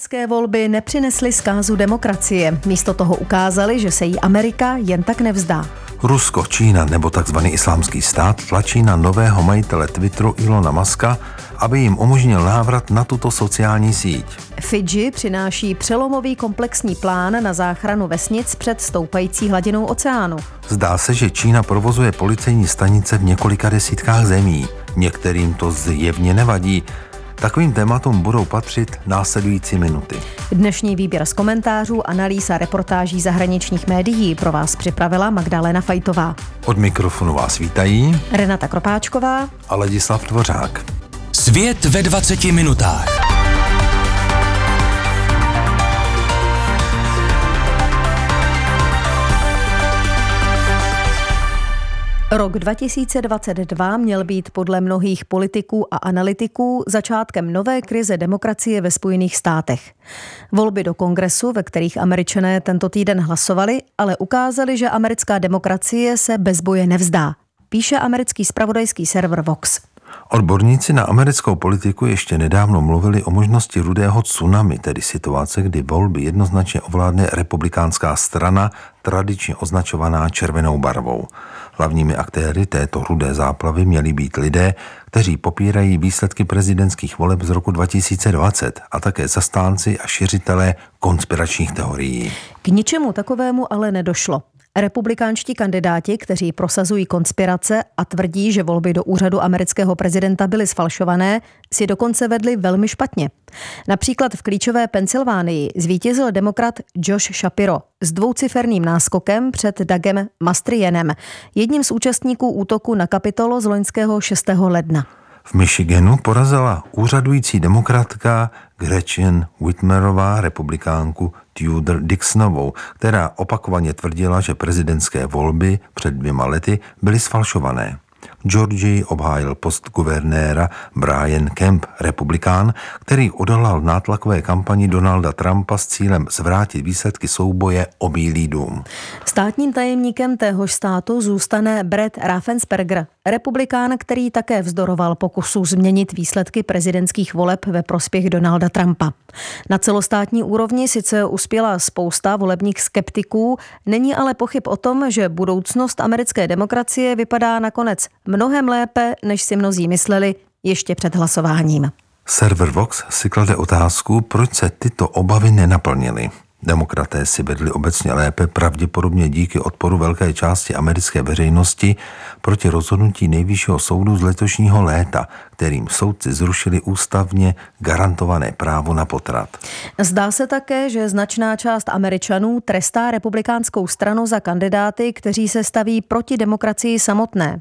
Americké volby nepřinesly zkázu demokracie. Místo toho ukázali, že se jí Amerika jen tak nevzdá. Rusko, Čína nebo tzv. islámský stát tlačí na nového majitele Twitteru Ilona Maska, aby jim umožnil návrat na tuto sociální síť. Fidži přináší přelomový komplexní plán na záchranu vesnic před stoupající hladinou oceánu. Zdá se, že Čína provozuje policejní stanice v několika desítkách zemí. Některým to zjevně nevadí, Takovým tématům budou patřit následující minuty. Dnešní výběr z komentářů, analýz a reportáží zahraničních médií pro vás připravila Magdalena Fajtová. Od mikrofonu vás vítají Renata Kropáčková a Ladislav Tvořák. Svět ve 20 minutách. Rok 2022 měl být podle mnohých politiků a analytiků začátkem nové krize demokracie ve Spojených státech. Volby do kongresu, ve kterých američané tento týden hlasovali, ale ukázali, že americká demokracie se bez boje nevzdá. Píše americký spravodajský server Vox. Odborníci na americkou politiku ještě nedávno mluvili o možnosti rudého tsunami, tedy situace, kdy volby jednoznačně ovládne republikánská strana, tradičně označovaná červenou barvou. Hlavními aktéry této rudé záplavy měli být lidé, kteří popírají výsledky prezidentských voleb z roku 2020 a také zastánci a šiřitelé konspiračních teorií. K ničemu takovému ale nedošlo. Republikánští kandidáti, kteří prosazují konspirace a tvrdí, že volby do úřadu amerického prezidenta byly sfalšované, si dokonce vedli velmi špatně. Například v klíčové Pensylvánii zvítězil demokrat Josh Shapiro s dvouciferným náskokem před Dagem Mastrienem, jedním z účastníků útoku na kapitolo z loňského 6. ledna. V Michiganu porazila úřadující demokratka Gretchen Whitmerová republikánku Tudor Dixonovou, která opakovaně tvrdila, že prezidentské volby před dvěma lety byly sfalšované. Georgii obhájil post guvernéra Brian Kemp, republikán, který odolal nátlakové kampani Donalda Trumpa s cílem zvrátit výsledky souboje o Bílý dům. Státním tajemníkem téhož státu zůstane Brett Raffensperger, republikán, který také vzdoroval pokusu změnit výsledky prezidentských voleb ve prospěch Donalda Trumpa. Na celostátní úrovni sice uspěla spousta volebních skeptiků, není ale pochyb o tom, že budoucnost americké demokracie vypadá nakonec mnohem lépe, než si mnozí mysleli ještě před hlasováním. Server Vox si klade otázku, proč se tyto obavy nenaplnily. Demokraté si vedli obecně lépe, pravděpodobně díky odporu velké části americké veřejnosti proti rozhodnutí nejvyššího soudu z letošního léta, kterým soudci zrušili ústavně garantované právo na potrat. Zdá se také, že značná část Američanů trestá republikánskou stranu za kandidáty, kteří se staví proti demokracii samotné.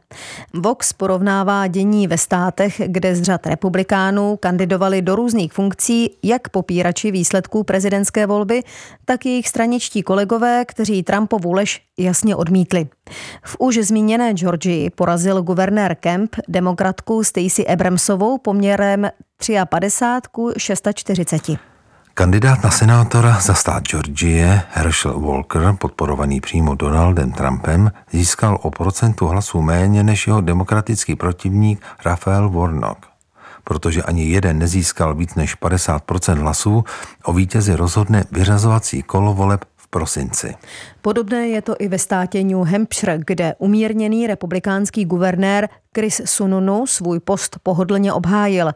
Vox porovnává dění ve státech, kde z řad republikánů kandidovali do různých funkcí jak popírači výsledků prezidentské volby, tak jejich straničtí kolegové, kteří Trumpovu lež jasně odmítli. V už zmíněné Georgii porazil guvernér Kemp demokratku Stacey Abramsovou poměrem 53 ku 640. Kandidát na senátora za stát Georgie Herschel Walker, podporovaný přímo Donaldem Trumpem, získal o procentu hlasů méně než jeho demokratický protivník Rafael Warnock protože ani jeden nezískal víc než 50% hlasů, o vítězi rozhodne vyřazovací kolo voleb prosinci. Podobné je to i ve státě New Hampshire, kde umírněný republikánský guvernér Chris Sununu svůj post pohodlně obhájil.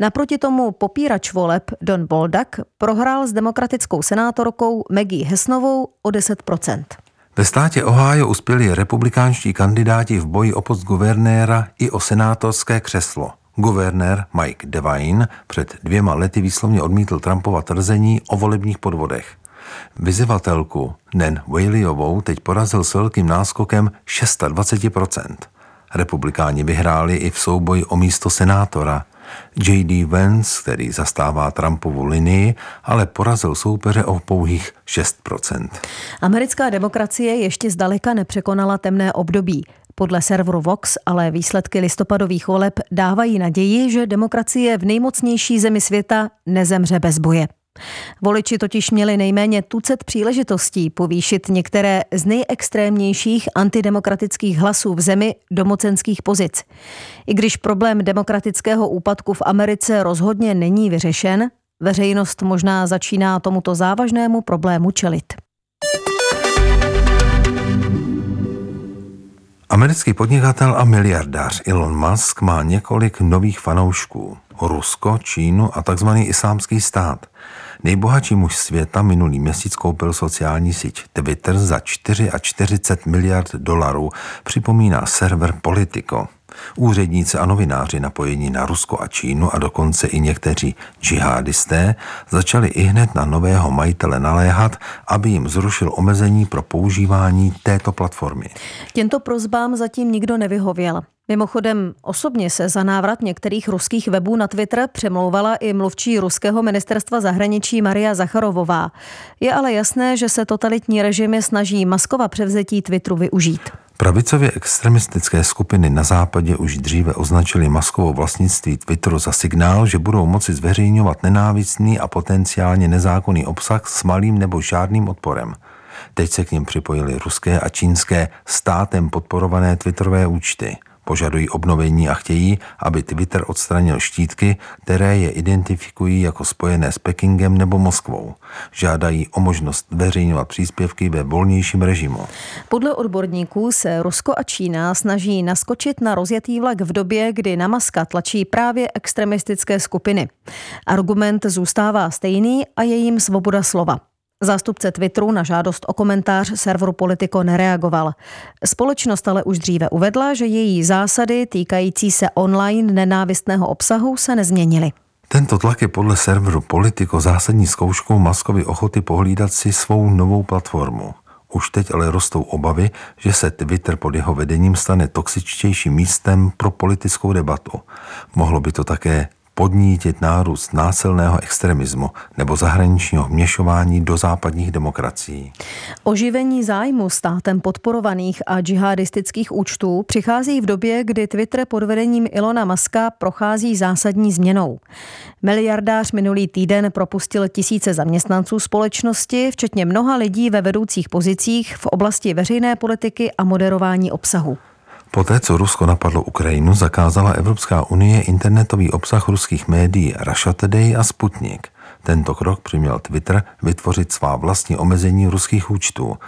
Naproti tomu popírač voleb Don Boldak prohrál s demokratickou senátorkou Maggie Hesnovou o 10%. Ve státě Ohio uspěli republikánští kandidáti v boji o post guvernéra i o senátorské křeslo. Guvernér Mike Devine před dvěma lety výslovně odmítl Trumpova tvrzení o volebních podvodech. Vyzivatelku Nen Whaleyovou teď porazil s velkým náskokem 26%. Republikáni vyhráli i v souboji o místo senátora. J.D. Vance, který zastává Trumpovu linii, ale porazil soupeře o pouhých 6%. Americká demokracie ještě zdaleka nepřekonala temné období. Podle serveru Vox ale výsledky listopadových voleb dávají naději, že demokracie v nejmocnější zemi světa nezemře bez boje. Voliči totiž měli nejméně tucet příležitostí povýšit některé z nejextrémnějších antidemokratických hlasů v zemi do mocenských pozic. I když problém demokratického úpadku v Americe rozhodně není vyřešen, Veřejnost možná začíná tomuto závažnému problému čelit. Americký podnikatel a miliardář Elon Musk má několik nových fanoušků. Rusko, Čínu a tzv. islámský stát. Nejbohatší muž světa minulý měsíc koupil sociální síť Twitter za 44 miliard dolarů, připomíná server Politico. Úředníci a novináři napojení na Rusko a Čínu a dokonce i někteří džihadisté začali i hned na nového majitele naléhat, aby jim zrušil omezení pro používání této platformy. Těmto prozbám zatím nikdo nevyhověl. Mimochodem, osobně se za návrat některých ruských webů na Twitter přemlouvala i mluvčí ruského ministerstva zahraničí Maria Zacharovová. Je ale jasné, že se totalitní režimy snaží Maskova převzetí Twitteru využít. Pravicově extremistické skupiny na západě už dříve označili Maskovo vlastnictví Twitteru za signál, že budou moci zveřejňovat nenávistný a potenciálně nezákonný obsah s malým nebo žádným odporem. Teď se k ním připojili ruské a čínské státem podporované Twitterové účty. Požadují obnovení a chtějí, aby Twitter odstranil štítky, které je identifikují jako spojené s Pekingem nebo Moskvou. Žádají o možnost veřejňovat příspěvky ve volnějším režimu. Podle odborníků se Rusko a Čína snaží naskočit na rozjetý vlak v době, kdy na Maska tlačí právě extremistické skupiny. Argument zůstává stejný a je jim svoboda slova. Zástupce Twitteru na žádost o komentář serveru Politico nereagoval. Společnost ale už dříve uvedla, že její zásady týkající se online nenávistného obsahu se nezměnily. Tento tlak je podle serveru Politico zásadní zkouškou Maskovy ochoty pohlídat si svou novou platformu. Už teď ale rostou obavy, že se Twitter pod jeho vedením stane toxičtějším místem pro politickou debatu. Mohlo by to také podnítit nárůst násilného extremismu nebo zahraničního vměšování do západních demokracií. Oživení zájmu státem podporovaných a džihadistických účtů přichází v době, kdy Twitter pod vedením Ilona Maska prochází zásadní změnou. Miliardář minulý týden propustil tisíce zaměstnanců společnosti, včetně mnoha lidí ve vedoucích pozicích v oblasti veřejné politiky a moderování obsahu. Poté, co Rusko napadlo Ukrajinu, zakázala Evropská unie internetový obsah ruských médií Russia Today a Sputnik. Tento krok přiměl Twitter vytvořit svá vlastní omezení ruských účtů.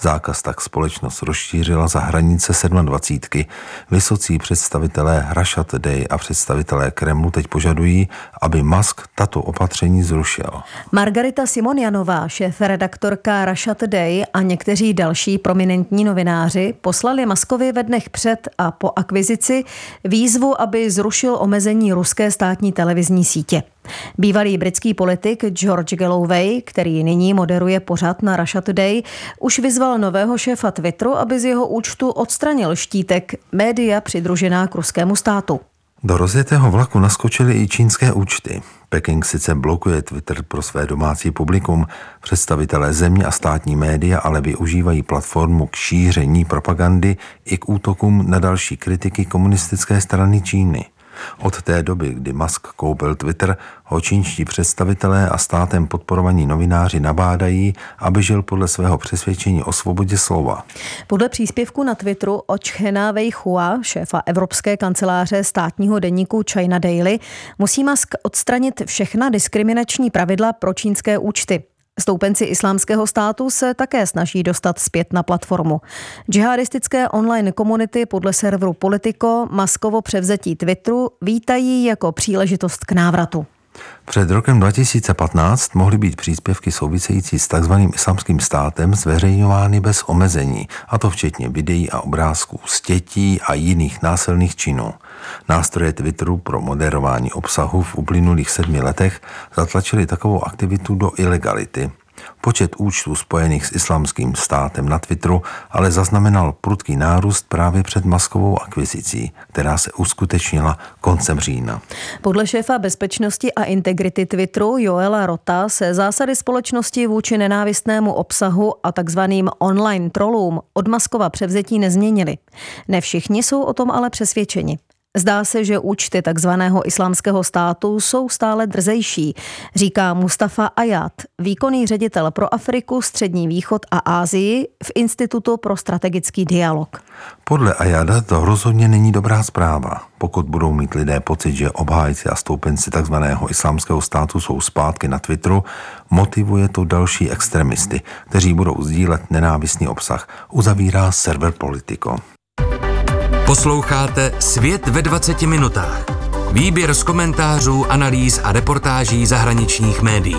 Zákaz tak společnost rozšířila za hranice 27. Vysocí představitelé Russia Today a představitelé Kremlu teď požadují, aby Musk tato opatření zrušil. Margarita Simonianová, šéf redaktorka Russia Today a někteří další prominentní novináři poslali Maskovi ve dnech před a po akvizici výzvu, aby zrušil omezení ruské státní televizní sítě. Bývalý britský politik George Galloway, který nyní moderuje pořad na Russia Today, už vyzval nového šéfa Twitteru, aby z jeho účtu odstranil štítek média přidružená k ruskému státu. Do rozjetého vlaku naskočily i čínské účty. Peking sice blokuje Twitter pro své domácí publikum, představitelé země a státní média ale využívají platformu k šíření propagandy i k útokům na další kritiky komunistické strany Číny. Od té doby, kdy Musk koupil Twitter, ho čínští představitelé a státem podporovaní novináři nabádají, aby žil podle svého přesvědčení o svobodě slova. Podle příspěvku na Twitteru od Chena šéfa Evropské kanceláře státního deníku China Daily, musí Musk odstranit všechna diskriminační pravidla pro čínské účty. Stoupenci islámského státu se také snaží dostat zpět na platformu. Džihadistické online komunity podle serveru Politico Maskovo převzetí Twitteru vítají jako příležitost k návratu. Před rokem 2015 mohly být příspěvky související s tzv. islamským státem zveřejňovány bez omezení, a to včetně videí a obrázků z a jiných násilných činů. Nástroje Twitteru pro moderování obsahu v uplynulých sedmi letech zatlačili takovou aktivitu do ilegality – Počet účtů spojených s islamským státem na Twitteru ale zaznamenal prudký nárůst právě před maskovou akvizicí, která se uskutečnila koncem října. Podle šéfa bezpečnosti a integrity Twitteru Joela Rota se zásady společnosti vůči nenávistnému obsahu a takzvaným online trollům od Maskova převzetí nezměnily. Ne všichni jsou o tom ale přesvědčeni. Zdá se, že účty takzvaného islámského státu jsou stále drzejší, říká Mustafa Ayat, výkonný ředitel pro Afriku, Střední východ a Ázii v Institutu pro strategický dialog. Podle Ayada to rozhodně není dobrá zpráva. Pokud budou mít lidé pocit, že obhájci a stoupenci takzvaného islámského státu jsou zpátky na Twitteru, motivuje to další extremisty, kteří budou sdílet nenávistný obsah, uzavírá server Politico. Posloucháte Svět ve 20 minutách. Výběr z komentářů, analýz a reportáží zahraničních médií.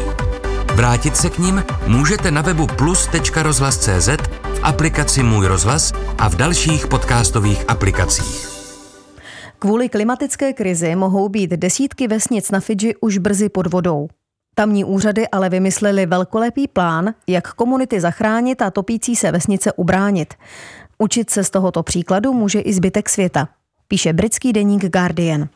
Vrátit se k ním můžete na webu plus.rozhlas.cz, v aplikaci Můj rozhlas a v dalších podcastových aplikacích. Kvůli klimatické krizi mohou být desítky vesnic na Fidži už brzy pod vodou. Tamní úřady ale vymysleli velkolepý plán, jak komunity zachránit a topící se vesnice ubránit. Učit se z tohoto příkladu může i zbytek světa, píše britský deník Guardian.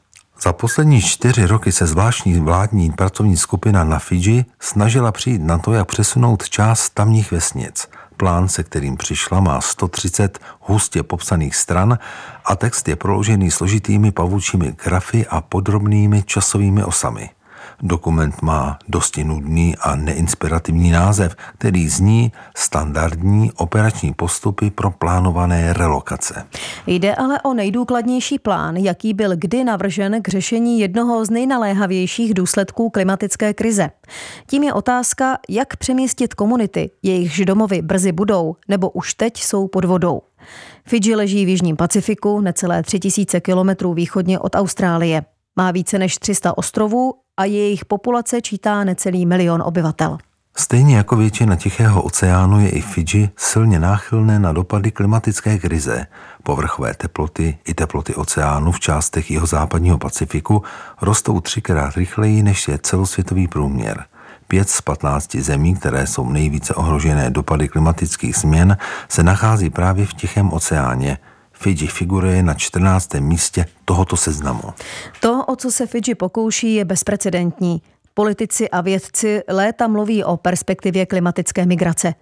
Za poslední čtyři roky se zvláštní vládní pracovní skupina na Fidži snažila přijít na to, jak přesunout část tamních vesnic. Plán, se kterým přišla, má 130 hustě popsaných stran a text je proložený složitými pavučími grafy a podrobnými časovými osami. Dokument má dosti nudný a neinspirativní název, který zní standardní operační postupy pro plánované relokace. Jde ale o nejdůkladnější plán, jaký byl kdy navržen k řešení jednoho z nejnaléhavějších důsledků klimatické krize. Tím je otázka, jak přemístit komunity, jejichž domovy brzy budou nebo už teď jsou pod vodou. Fidži leží v Jižním Pacifiku, necelé 3000 kilometrů východně od Austrálie. Má více než 300 ostrovů a jejich populace čítá necelý milion obyvatel. Stejně jako většina Tichého oceánu je i Fidži silně náchylné na dopady klimatické krize. Povrchové teploty i teploty oceánu v částech jeho západního Pacifiku rostou třikrát rychleji, než je celosvětový průměr. Pět z 15 zemí, které jsou nejvíce ohrožené dopady klimatických změn, se nachází právě v Tichém oceáně – Fidži figuruje na 14. místě tohoto seznamu. To, o co se Fidži pokouší, je bezprecedentní. Politici a vědci léta mluví o perspektivě klimatické migrace.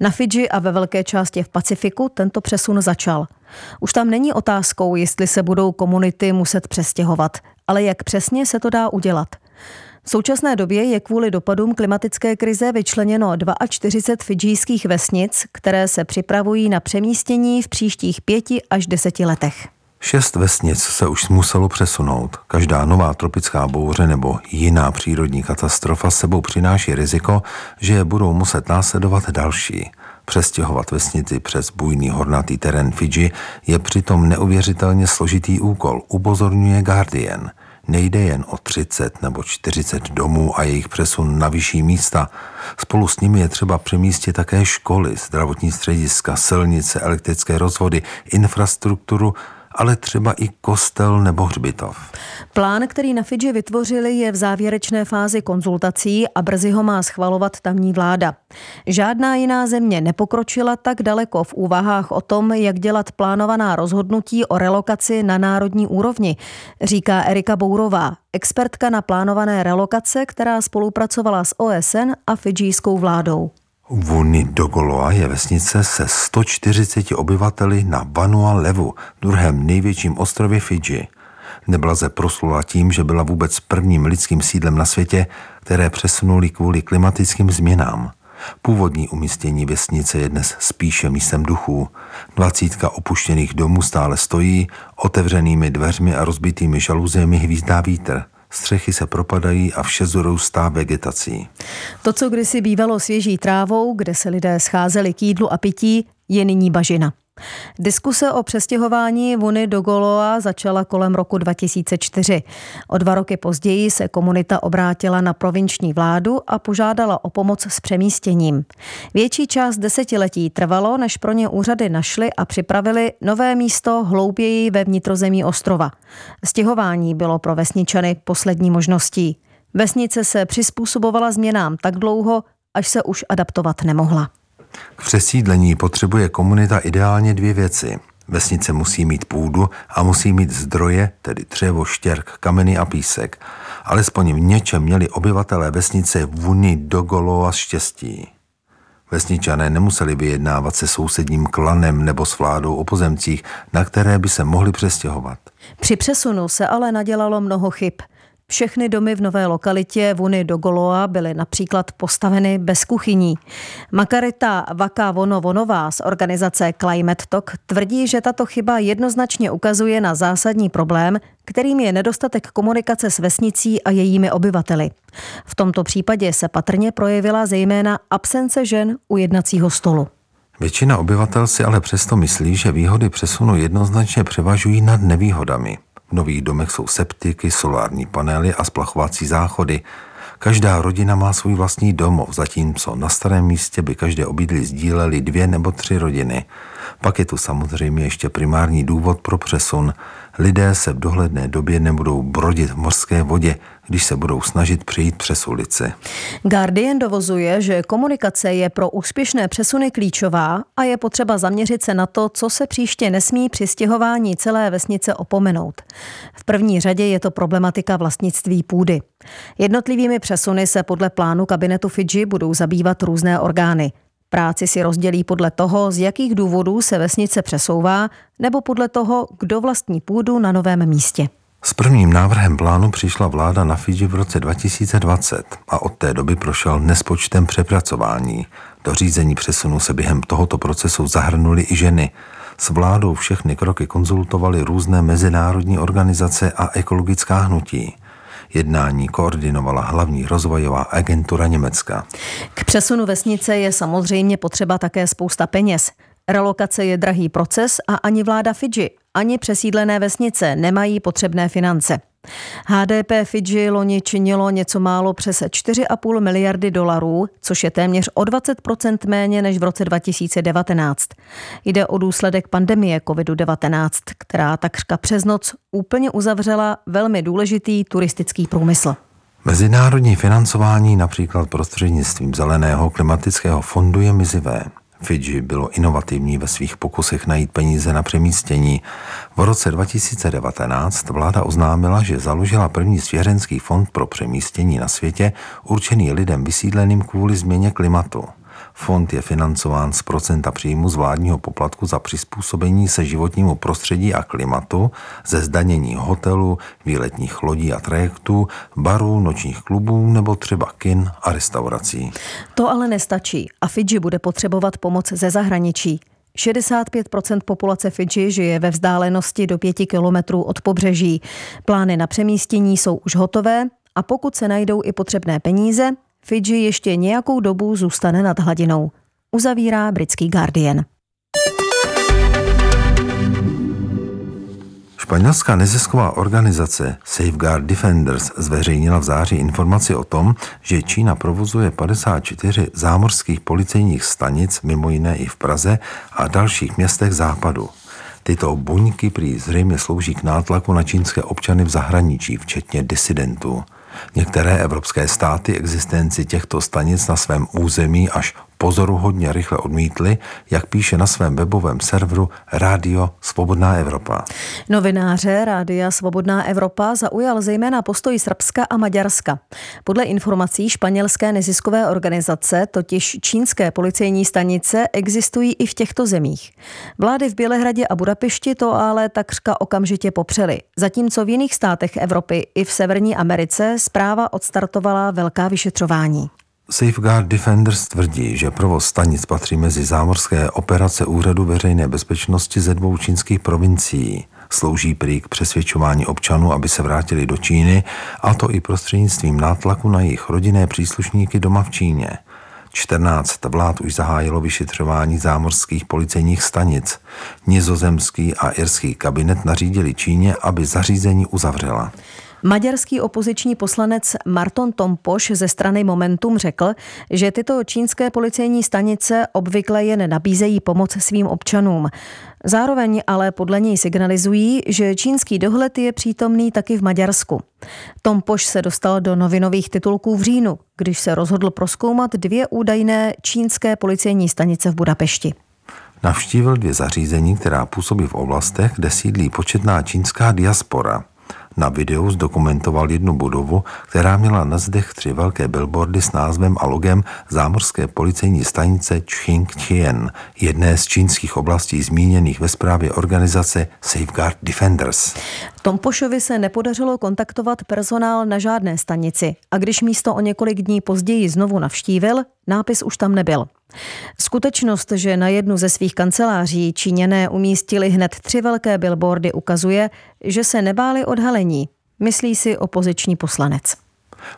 Na Fidži a ve velké části v Pacifiku tento přesun začal. Už tam není otázkou, jestli se budou komunity muset přestěhovat, ale jak přesně se to dá udělat. V současné době je kvůli dopadům klimatické krize vyčleněno 42 fidžijských vesnic, které se připravují na přemístění v příštích pěti až deseti letech. Šest vesnic se už muselo přesunout. Každá nová tropická bouře nebo jiná přírodní katastrofa sebou přináší riziko, že je budou muset následovat další. Přestěhovat vesnici přes bujný hornatý terén Fidži je přitom neuvěřitelně složitý úkol, upozorňuje Guardian – Nejde jen o 30 nebo 40 domů a jejich přesun na vyšší místa. Spolu s nimi je třeba přemístit také školy, zdravotní střediska, silnice, elektrické rozvody, infrastrukturu ale třeba i kostel nebo hřbitov. Plán, který na Fidži vytvořili, je v závěrečné fázi konzultací a brzy ho má schvalovat tamní vláda. Žádná jiná země nepokročila tak daleko v úvahách o tom, jak dělat plánovaná rozhodnutí o relokaci na národní úrovni, říká Erika Bourová, expertka na plánované relokace, která spolupracovala s OSN a fidžijskou vládou. Vuni Dogoloa je vesnice se 140 obyvateli na Vanua Levu, druhém největším ostrově Fidži. Neblaze proslula tím, že byla vůbec prvním lidským sídlem na světě, které přesunuli kvůli klimatickým změnám. Původní umístění vesnice je dnes spíše místem duchů. Dvacítka opuštěných domů stále stojí, otevřenými dveřmi a rozbitými žaluzemi hvízdá vítr – Střechy se propadají a vše zroustá vegetací. To, co kdysi bývalo svěží trávou, kde se lidé scházeli k jídlu a pití, je nyní bažina. Diskuse o přestěhování Vuny do Goloa začala kolem roku 2004. O dva roky později se komunita obrátila na provinční vládu a požádala o pomoc s přemístěním. Větší část desetiletí trvalo, než pro ně úřady našly a připravili nové místo hlouběji ve vnitrozemí ostrova. Stěhování bylo pro vesničany poslední možností. Vesnice se přizpůsobovala změnám tak dlouho, až se už adaptovat nemohla. K přesídlení potřebuje komunita ideálně dvě věci. Vesnice musí mít půdu a musí mít zdroje, tedy dřevo, štěrk, kameny a písek. Alespoň v něčem měli obyvatelé vesnice Vuni Dogolova štěstí. Vesničané nemuseli vyjednávat se sousedním klanem nebo s vládou o pozemcích, na které by se mohli přestěhovat. Při přesunu se ale nadělalo mnoho chyb. Všechny domy v nové lokalitě Vuny do Goloa byly například postaveny bez kuchyní. Makarita Vaka Vono Vonová z organizace Climate Talk tvrdí, že tato chyba jednoznačně ukazuje na zásadní problém, kterým je nedostatek komunikace s vesnicí a jejími obyvateli. V tomto případě se patrně projevila zejména absence žen u jednacího stolu. Většina obyvatel si ale přesto myslí, že výhody přesunu jednoznačně převažují nad nevýhodami. Nových domech jsou septiky, solární panely a splachovací záchody. Každá rodina má svůj vlastní domov, zatímco na starém místě by každé obydlí sdíleli dvě nebo tři rodiny. Pak je tu samozřejmě ještě primární důvod pro přesun. Lidé se v dohledné době nebudou brodit v mořské vodě, když se budou snažit přejít přes ulici. Guardian dovozuje, že komunikace je pro úspěšné přesuny klíčová a je potřeba zaměřit se na to, co se příště nesmí při stěhování celé vesnice opomenout. V první řadě je to problematika vlastnictví půdy. Jednotlivými přesuny se podle plánu kabinetu Fidži budou zabývat různé orgány. Práci si rozdělí podle toho, z jakých důvodů se vesnice přesouvá, nebo podle toho, kdo vlastní půdu na novém místě. S prvním návrhem plánu přišla vláda na Fidži v roce 2020 a od té doby prošel nespočtem přepracování. Do řízení přesunu se během tohoto procesu zahrnuli i ženy. S vládou všechny kroky konzultovaly různé mezinárodní organizace a ekologická hnutí. Jednání koordinovala hlavní rozvojová agentura Německa. K přesunu vesnice je samozřejmě potřeba také spousta peněz. Relokace je drahý proces a ani vláda Fidži, ani přesídlené vesnice nemají potřebné finance. HDP Fidži loni činilo něco málo přes 4,5 miliardy dolarů, což je téměř o 20% méně než v roce 2019. Jde o důsledek pandemie COVID-19, která takřka přes noc úplně uzavřela velmi důležitý turistický průmysl. Mezinárodní financování například prostřednictvím Zeleného klimatického fondu je mizivé. Fidži bylo inovativní ve svých pokusech najít peníze na přemístění. V roce 2019 vláda oznámila, že založila první svěřenský fond pro přemístění na světě určený lidem vysídleným kvůli změně klimatu. Fond je financován z procenta příjmu z vládního poplatku za přizpůsobení se životnímu prostředí a klimatu, ze zdanění hotelu, výletních lodí a trajektů, barů, nočních klubů nebo třeba kin a restaurací. To ale nestačí a Fidži bude potřebovat pomoc ze zahraničí. 65% populace Fidži žije ve vzdálenosti do 5 kilometrů od pobřeží. Plány na přemístění jsou už hotové a pokud se najdou i potřebné peníze, Fidži ještě nějakou dobu zůstane nad hladinou. Uzavírá britský Guardian. Španělská nezisková organizace Safeguard Defenders zveřejnila v září informaci o tom, že Čína provozuje 54 zámořských policejních stanic, mimo jiné i v Praze a dalších městech západu. Tyto buňky prý zřejmě slouží k nátlaku na čínské občany v zahraničí, včetně disidentů. Některé evropské státy existenci těchto stanic na svém území až pozoruhodně rychle odmítli, jak píše na svém webovém serveru Rádio Svobodná Evropa. Novináře Rádia Svobodná Evropa zaujal zejména postoj Srbska a Maďarska. Podle informací španělské neziskové organizace, totiž čínské policejní stanice, existují i v těchto zemích. Vlády v Bělehradě a Budapešti to ale takřka okamžitě popřely. Zatímco v jiných státech Evropy i v Severní Americe zpráva odstartovala velká vyšetřování. Safeguard Defenders tvrdí, že provoz stanic patří mezi zámořské operace Úřadu veřejné bezpečnosti ze dvou čínských provincií. Slouží prý k přesvědčování občanů, aby se vrátili do Číny, a to i prostřednictvím nátlaku na jejich rodinné příslušníky doma v Číně. 14 vlád už zahájilo vyšetřování zámořských policejních stanic. Nizozemský a irský kabinet nařídili Číně, aby zařízení uzavřela. Maďarský opoziční poslanec Marton Tompoš ze strany Momentum řekl, že tyto čínské policejní stanice obvykle jen nabízejí pomoc svým občanům. Zároveň ale podle něj signalizují, že čínský dohled je přítomný taky v Maďarsku. Tompoš se dostal do novinových titulků v říjnu, když se rozhodl proskoumat dvě údajné čínské policejní stanice v Budapešti. Navštívil dvě zařízení, která působí v oblastech, kde sídlí početná čínská diaspora – Na videu zdokumentoval jednu budovu, která měla na zdech tři velké billboardy s názvem a logem zámořské policejní stanice Ching jedné z čínských oblastí zmíněných ve zprávě organizace Safeguard Defenders. Tompošovi se nepodařilo kontaktovat personál na žádné stanici a když místo o několik dní později znovu navštívil, nápis už tam nebyl. Skutečnost, že na jednu ze svých kanceláří Číňané umístili hned tři velké billboardy, ukazuje, že se nebáli odhalení, myslí si opoziční poslanec.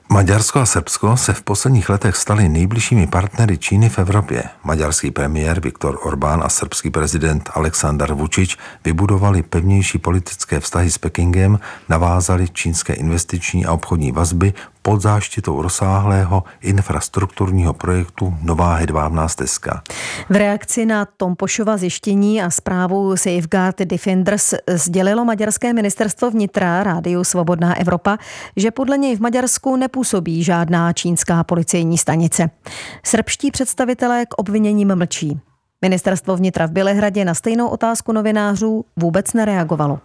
Maďarsko a Srbsko se v posledních letech staly nejbližšími partnery Číny v Evropě. Maďarský premiér Viktor Orbán a srbský prezident Aleksandar Vučić vybudovali pevnější politické vztahy s Pekingem, navázali čínské investiční a obchodní vazby, pod záštitou rozsáhlého infrastrukturního projektu Nová hedvábná stezka. V reakci na Tompošova zjištění a zprávu Safeguard Defenders sdělilo maďarské ministerstvo vnitra Rádiu Svobodná Evropa, že podle něj v Maďarsku nepůsobí žádná čínská policejní stanice. Srbští představitelé k obviněním mlčí. Ministerstvo vnitra v Bělehradě na stejnou otázku novinářů vůbec nereagovalo.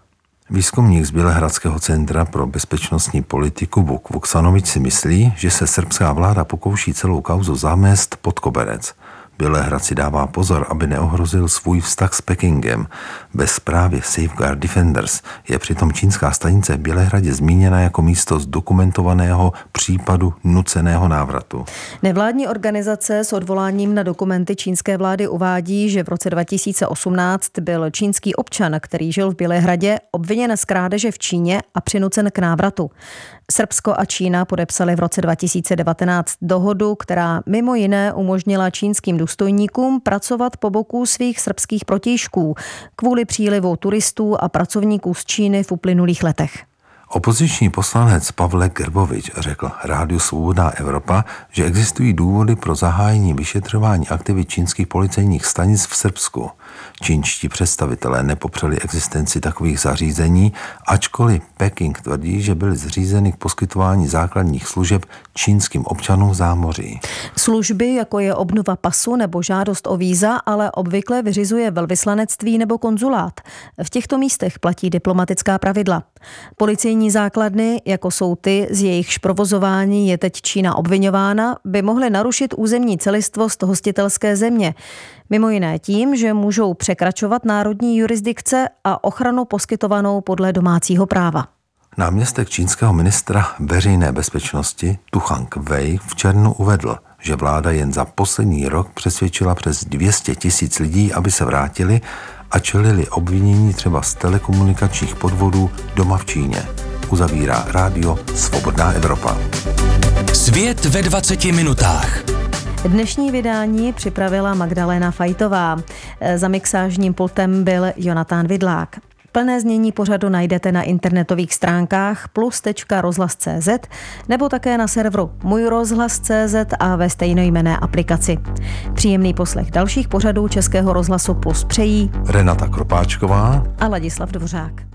Výzkumník z Bělehradského centra pro bezpečnostní politiku Vuk Vuksanovič si myslí, že se srbská vláda pokouší celou kauzu zamést pod koberec. Bělehrad si dává pozor, aby neohrozil svůj vztah s Pekingem. Bez zprávy Safeguard Defenders je přitom čínská stanice v Bělehradě zmíněna jako místo zdokumentovaného případu nuceného návratu. Nevládní organizace s odvoláním na dokumenty čínské vlády uvádí, že v roce 2018 byl čínský občan, který žil v Bělehradě, obviněn z krádeže v Číně a přinucen k návratu. Srbsko a Čína podepsali v roce 2019 dohodu, která mimo jiné umožnila čínským důstojníkům pracovat po boku svých srbských protějšků kvůli přílivu turistů a pracovníků z Číny v uplynulých letech. Opoziční poslanec Pavle Gerbovič řekl Rádiu Svobodná Evropa, že existují důvody pro zahájení vyšetřování aktivit čínských policejních stanic v Srbsku. Čínští představitelé nepopřeli existenci takových zařízení, ačkoliv Peking tvrdí, že byly zřízeny k poskytování základních služeb čínským občanům zámoří. Služby, jako je obnova pasu nebo žádost o víza, ale obvykle vyřizuje velvyslanectví nebo konzulát. V těchto místech platí diplomatická pravidla. Policejní základny, jako jsou ty, z jejichž provozování je teď Čína obvinována, by mohly narušit územní celistvost hostitelské země. Mimo jiné tím, že můžou překračovat národní jurisdikce a ochranu poskytovanou podle domácího práva. Náměstek čínského ministra veřejné bezpečnosti Tuchang Wei v černu uvedl, že vláda jen za poslední rok přesvědčila přes 200 tisíc lidí, aby se vrátili a čelili obvinění třeba z telekomunikačních podvodů doma v Číně. Uzavírá rádio Svobodná Evropa. Svět ve 20 minutách. Dnešní vydání připravila Magdalena Fajtová. Za mixážním pultem byl Jonatán Vidlák. Plné znění pořadu najdete na internetových stránkách plus.rozhlas.cz nebo také na serveru můjrozhlas.cz a ve stejnojmené aplikaci. Příjemný poslech dalších pořadů Českého rozhlasu Plus přejí Renata Kropáčková a Ladislav Dvořák.